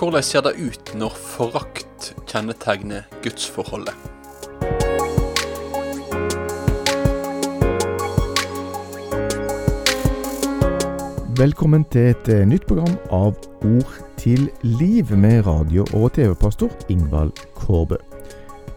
Hvordan ser det ut når forakt kjennetegner gudsforholdet? Velkommen til et eh, nytt program av Ord til liv med radio- og TV-pastor Ingvald Kårbø.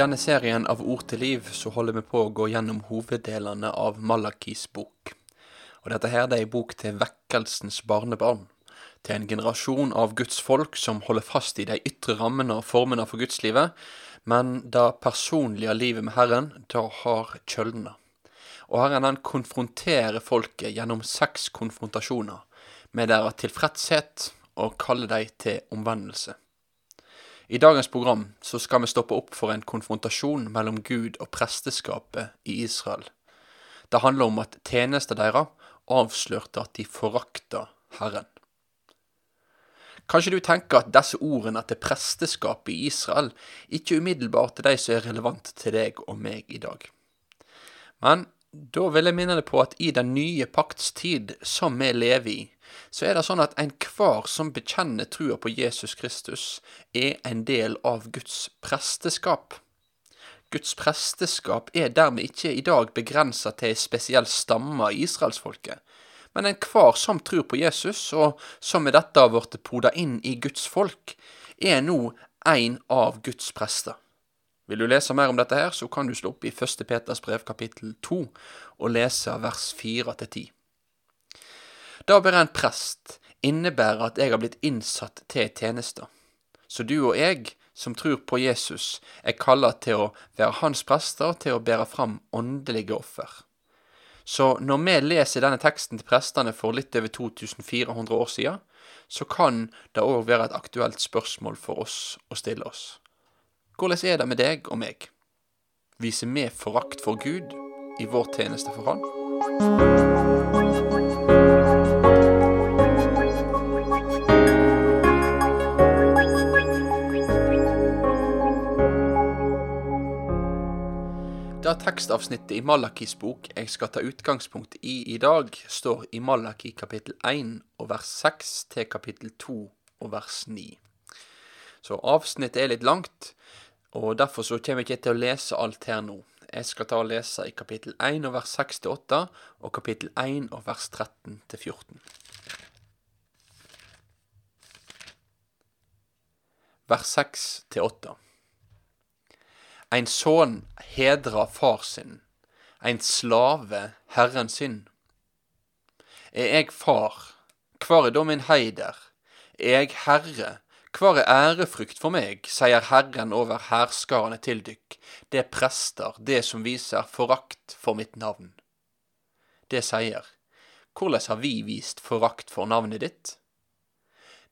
Denne serien av Ord til liv så holder vi på å gå gjennom hoveddelene av Malakis bok. Og dette her det er en bok til vekkelsens barnebarn. Til en generasjon av Guds folk som holder fast i de ytre rammene og formene for gudslivet, men det personlige livet med Herren, da har kjølna. Og Herren han konfronterer folket gjennom seks konfrontasjoner med deres tilfredshet og kaller dem til omvendelse. I dagens program så skal vi stoppe opp for en konfrontasjon mellom Gud og presteskapet i Israel. Det handler om at tjenesten deres avslørte at de forakta Herren. Kanskje du tenker at disse ordene til presteskapet i Israel ikke umiddelbart er de som er relevant til deg og meg i dag. Men da vil jeg minne deg på at i den nye pakts tid som vi lever i, så er det sånn at enhver som bekjenner trua på Jesus Kristus, er en del av Guds presteskap. Guds presteskap er dermed ikke i dag begrensa til ei spesiell stamme av israelsfolket, men enhver som tror på Jesus, og som med dette har blitt poda inn i Guds folk, er nå en av Guds prester. Vil du lese mer om dette her, så kan du slå opp i 1. Peters brev kapittel 2 og lese vers 4 til 10. Det å være en prest innebærer at jeg har blitt innsatt til tjeneste. Så du og jeg, som tror på Jesus, er kalla til å være hans prester, til å bære fram åndelige offer. Så når vi leser denne teksten til prestene for litt over 2400 år siden, så kan det òg være et aktuelt spørsmål for oss å stille oss. Hvordan er det med deg og meg? Viser vi forakt for Gud i vår tjeneste for Han? Det tekstavsnittet i Malakis bok jeg skal ta utgangspunkt i i dag, står i Malaki kapittel 1 og vers 6 til kapittel 2 og vers 9. Så avsnittet er litt langt, og derfor så kommer jeg ikke til å lese alt her nå. Jeg skal ta og lese i kapittel 1 og vers 6 til 8, og kapittel 1 og vers 13 til 14. Vers 6 til 8. Ein sønn hedra far sin, ein slave herren sin. Er eg far, kvar er da min heider? Er eg herre, kvar er ærefrykt for meg, sier Herren over hærskarene til dykk, det prester, det som viser forakt for mitt navn. Det sier, hvordan har vi vist forakt for navnet ditt?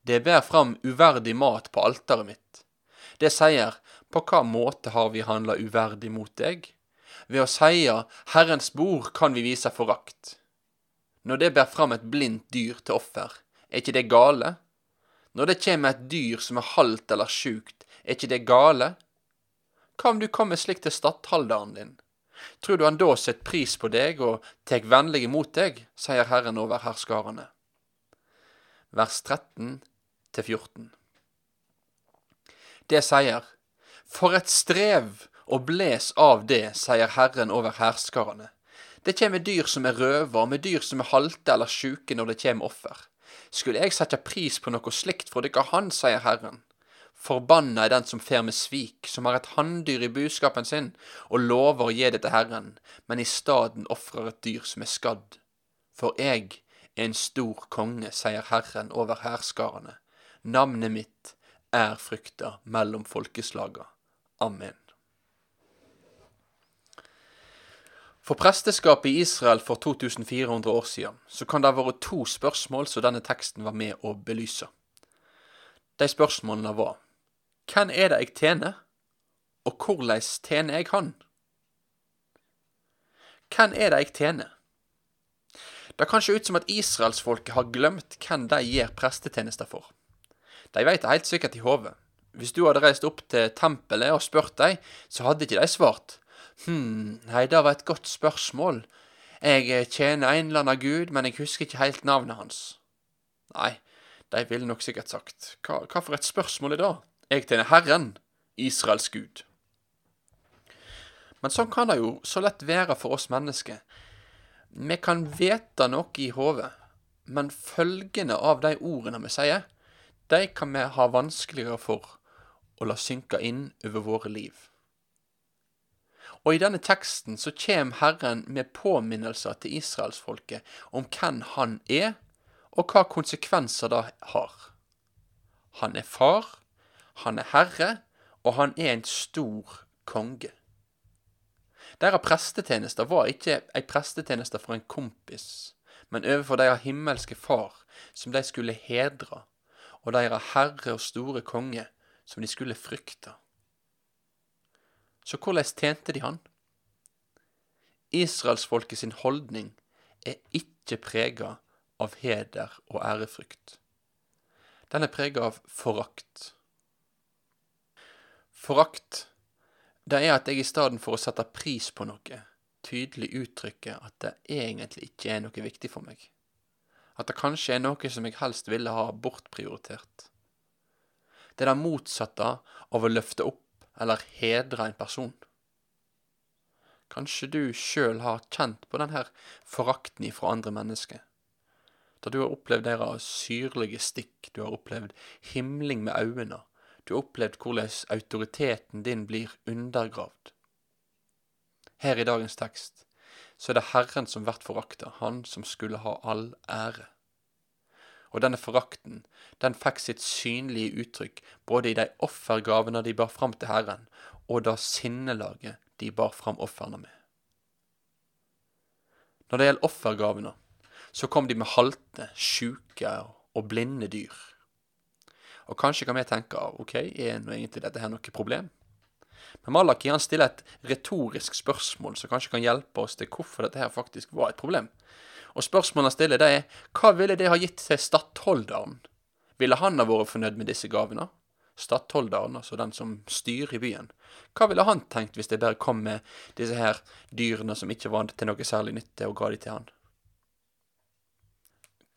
Det ber fram uverdig mat på altaret mitt. Det sier, på hva måte har vi handla uverdig mot deg? Ved å seie Herrens bord kan vi vise forakt. Når det ber fram et blindt dyr til offer, er ikke det gale? Når det kjem et dyr som er halvt eller sjukt, er ikke det gale? Hva om du kommer slik til stattholderen din? Tror du han da setter pris på deg og tek vennlig imot deg, sier Herren over herskarane. Vers 13 til 14. Det sier, For et strev, og bles av det, sier Herren over herskarane. Det kjem med dyr som er røver, med dyr som er halte eller sjuke når det kjem offer. Skulle jeg sette pris på noe slikt fra dere han, sier Herren. Forbanna er den som fer med svik, som har et hanndyr i buskapen sin, og lover å gi det til Herren, men i staden ofrer et dyr som er skadd. For jeg er en stor konge, sier Herren over hærskarene. Navnet mitt er frykta mellom folkeslaga. Amen. For presteskapet i Israel for 2400 år siden så kan det ha vært to spørsmål som denne teksten var med å belyse. De spørsmålene var Hvem er det jeg tjener, og hvordan tjener jeg Han? Hvem er det jeg tjener? Det kan se ut som at israelsfolket har glemt hvem de gjør prestetjenester for. De vet det helt sikkert i hodet. Hvis du hadde reist opp til tempelet og spurt dem, så hadde ikke de svart. Hm, nei, det var et godt spørsmål. Jeg eh, tjener en eller annen gud, men jeg husker ikke helt navnet hans. Nei, de ville nok sikkert sagt, hva, hva for et spørsmål er det? Jeg tjener Herren, Israels Gud. Men sånn kan det jo så lett være for oss mennesker. Vi kan vite noe i hodet, men følgene av de ordene vi sier, de kan vi ha vanskeligere for å la synke inn over våre liv. Og i denne teksten så kjem Herren med påminnelser til israelsfolket om hvem han er, og hva konsekvenser det har. Han er far, han er herre, og han er en stor konge. Deres prestetjenester var ikke ei prestetjeneste for en kompis, men overfor deres himmelske far, som de skulle hedre, og deres herre og store konge, som de skulle frykte. Så hvordan tjente de han? Israelsfolket sin holdning er ikke prega av heder og ærefrykt. Den er prega av forakt. Forakt, det er at jeg i stedet for å sette pris på noe, tydelig uttrykker at det egentlig ikke er noe viktig for meg. At det kanskje er noe som jeg helst ville ha bortprioritert. Det er det motsatte av å løfte opp eller hedre en person. Kanskje du sjøl har kjent på denne forakten ifra andre mennesker. Da du har opplevd deres syrlige stikk, du har opplevd himling med øynene, du har opplevd hvordan autoriteten din blir undergravd. Her i dagens tekst så er det Herren som blir forakta, han som skulle ha all ære. Og denne forakten, den fikk sitt synlige uttrykk både i de offergavene de bar fram til Herren, og da sinnelaget de bar fram ofrene med. Når det gjelder offergavene, så kom de med halte, sjuke og blinde dyr. Og kanskje kan vi tenke ok, er nå egentlig dette her noe problem? Men Malaki han stiller et retorisk spørsmål som kanskje kan hjelpe oss til hvorfor dette her faktisk var et problem. Og spørsmålet han stiller, det er hva ville det ha gitt til stattholderen? Ville han ha vært fornøyd med disse gavene? Stattholderen, altså den som styrer i byen. Hva ville han tenkt hvis det bare kom med disse her dyrene som ikke var til noe særlig nytte, og ga de til han?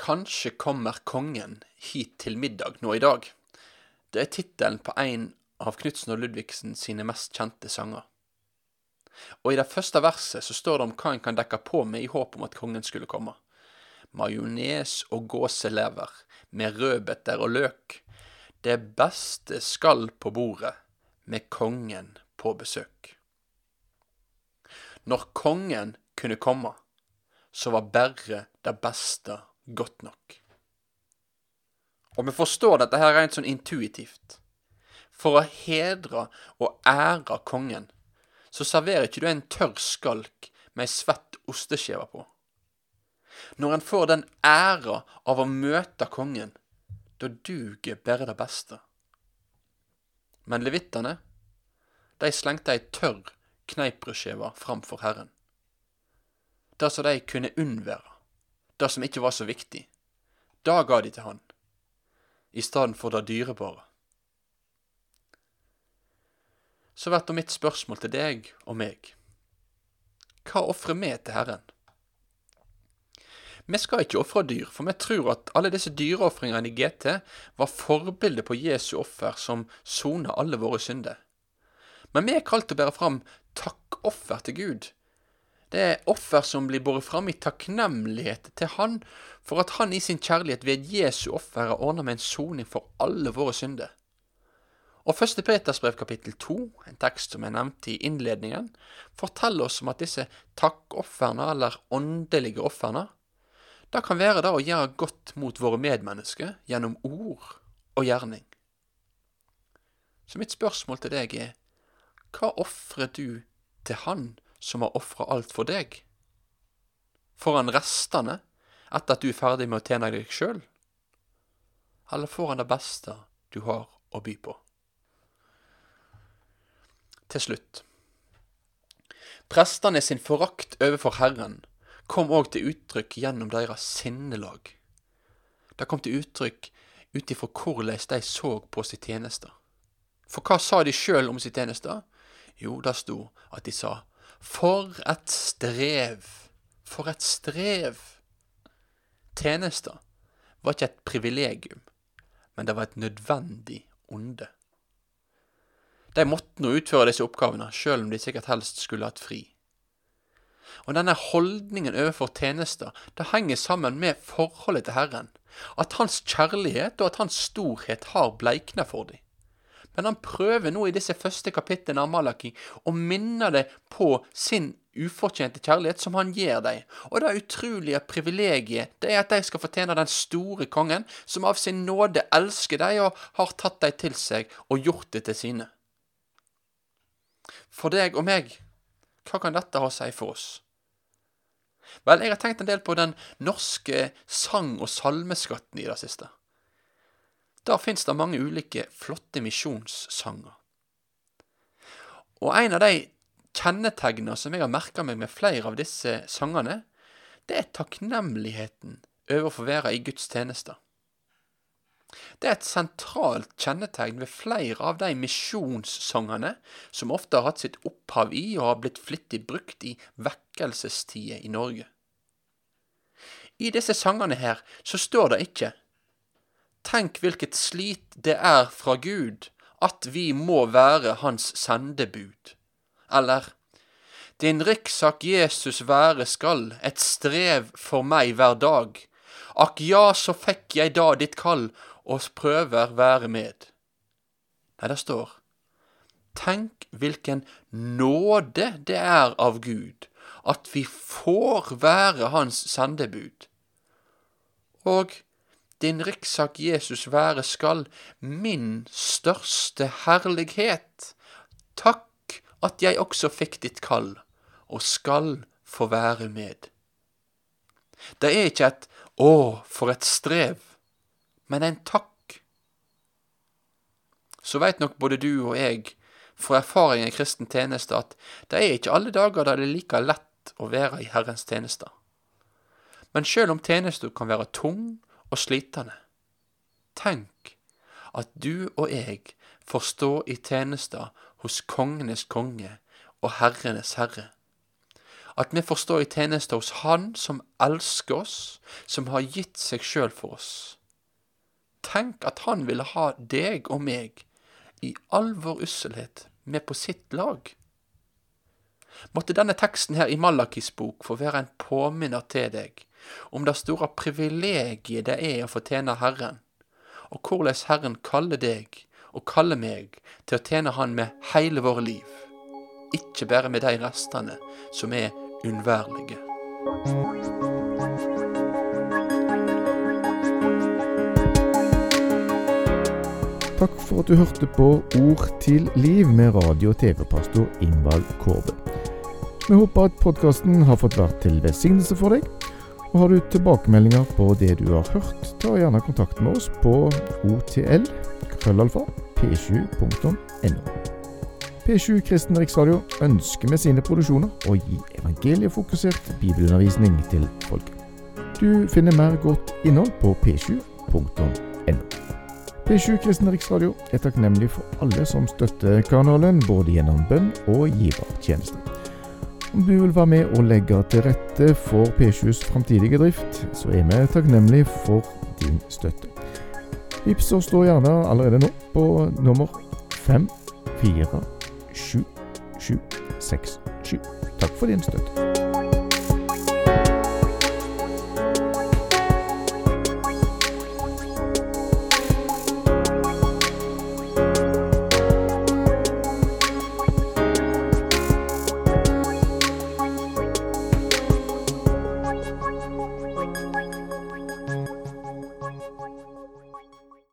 Kanskje kommer kongen hit til middag nå i dag. Det er tittelen på en av Knutsen og Ludvigsen sine mest kjente sanger. Og i det første verset så står det om hva en kan dekke på med i håp om at kongen skulle komme. Majones og gåselever med rødbeter og løk. Det beste skal på bordet med kongen på besøk. Når kongen kunne komme, så var bare det beste godt nok. Og vi forstår dette her rent sånn intuitivt. For å hedre og ære kongen så serverer ikke du en tørr skalk med ei svett osteskive på. Når en får den æra av å møte kongen, da duger bare det beste. Men levittene, de slengte ei tørr kneippbrødskive framfor Herren. Det som de kunne unnvære, det som ikke var så viktig, det ga de til han, i stedet for det dyrebare så blir da mitt spørsmål til deg og meg Hva ofrer vi til Herren? Vi skal ikke ofre dyr, for vi tror at alle disse dyreofringene i GT var forbildet på Jesu offer som soner alle våre synder. Men vi er kalt til å bære fram takkoffer til Gud. Det er offer som blir båret fram i takknemlighet til Han, for at Han i sin kjærlighet ved Jesu offer har ordna med en soning for alle våre synder. Og første Peters brev kapittel to, en tekst som er nevnt i innledningen, forteller oss om at disse takkofrene, eller åndelige ofrene, det kan være det å gjøre godt mot våre medmennesker gjennom ord og gjerning. Så mitt spørsmål til deg er, hva ofrer du til Han som har ofra alt for deg? Får han restene etter at du er ferdig med å tjene deg sjøl? Eller får han det beste du har å by på? Til slutt. Prestene sin forakt overfor Herren kom òg til uttrykk gjennom deres sinnelag. Det kom til uttrykk ut ifra hvordan de så på sitt tjeneste. For hva sa de sjøl om sitt tjeneste? Jo, det sto at de sa For et strev! For et strev! Tjenester var ikke et privilegium, men det var et nødvendig onde. De måtte nå utføre disse oppgavene, sjøl om de sikkert helst skulle hatt fri. Og denne holdningen overfor tjenester, det henger sammen med forholdet til Herren. At Hans kjærlighet og at Hans storhet har bleikna for dem. Men han prøver nå i disse første kapitlene av Malaki å minne dem på sin ufortjente kjærlighet som han gir dem. Og det utrolige privilegiet det er at de skal fortjene den store kongen, som av sin nåde elsker dem og har tatt dem til seg og gjort det til sine. For deg og meg, hva kan dette ha å si for oss? Vel, jeg har tenkt en del på den norske sang- og salmeskatten i det siste. Der fins det mange ulike flotte misjonssanger. Og en av de kjennetegnene som jeg har merka meg med flere av disse sangene, det er takknemligheten over å få være i Guds tjeneste. Det er et sentralt kjennetegn ved flere av de misjonssangene som ofte har hatt sitt opphav i og har blitt flittig brukt i vekkelsestider i Norge. I disse sangene her så står det ikke Tenk hvilket slit det er fra Gud at vi må være Hans sendebud. Eller Din riksak Jesus være skal, et strev for meg hver dag. Akk ja, så fikk jeg da ditt kall, og prøver være med. Nei, det står Tenk hvilken nåde det er av Gud at vi får være Hans sendebud. Og din riksak Jesus være skal, min største herlighet. Takk at jeg også fikk ditt kall, og skal få være med. Det er ikke et å, for et strev, men en takk. Så veit nok både du og jeg fra erfaring i kristen tjeneste at det er ikke alle dager der det er like lett å være i Herrens tjeneste. Men sjøl om tjenesten kan være tung og slitende. Tenk at du og jeg får stå i tjeneste hos kongenes konge og herrenes herre. At vi får stå i tjeneste hos Han som elsker oss, som har gitt seg sjøl for oss. Tenk at Han ville ha deg og meg i all vår usselhet med på sitt lag. Måtte denne teksten her i Malakis bok få være en påminner til deg om det store privilegiet det er å få tjene Herren, og hvordan Herren kaller deg og kaller meg til å tjene Han med hele våre liv, ikke bare med de restene som er unnværlige. Takk for at du hørte på Ord til liv med radio- og TV-pastor Ingvald Kårbe. Vi håper at podkasten har fått vært til velsignelse for deg. Og Har du tilbakemeldinger på det du har hørt, ta gjerne kontakt med oss på otl krøllalfa p7.no. P7 Kristen Riksradio ønsker med sine produksjoner å gi evangeliefokusert bibelundervisning til folket. Du finner mer godt innhold på p7.no. P7 Kristen Riksradio er takknemlig for alle som støtter kanalen, både gjennom bønn og givertjeneste. Om du vil være med og legge til rette for P7s framtidige drift, så er vi takknemlige for din støtte. Vips oss da gjerne allerede nå på nummer 5477767. Takk for din støtte.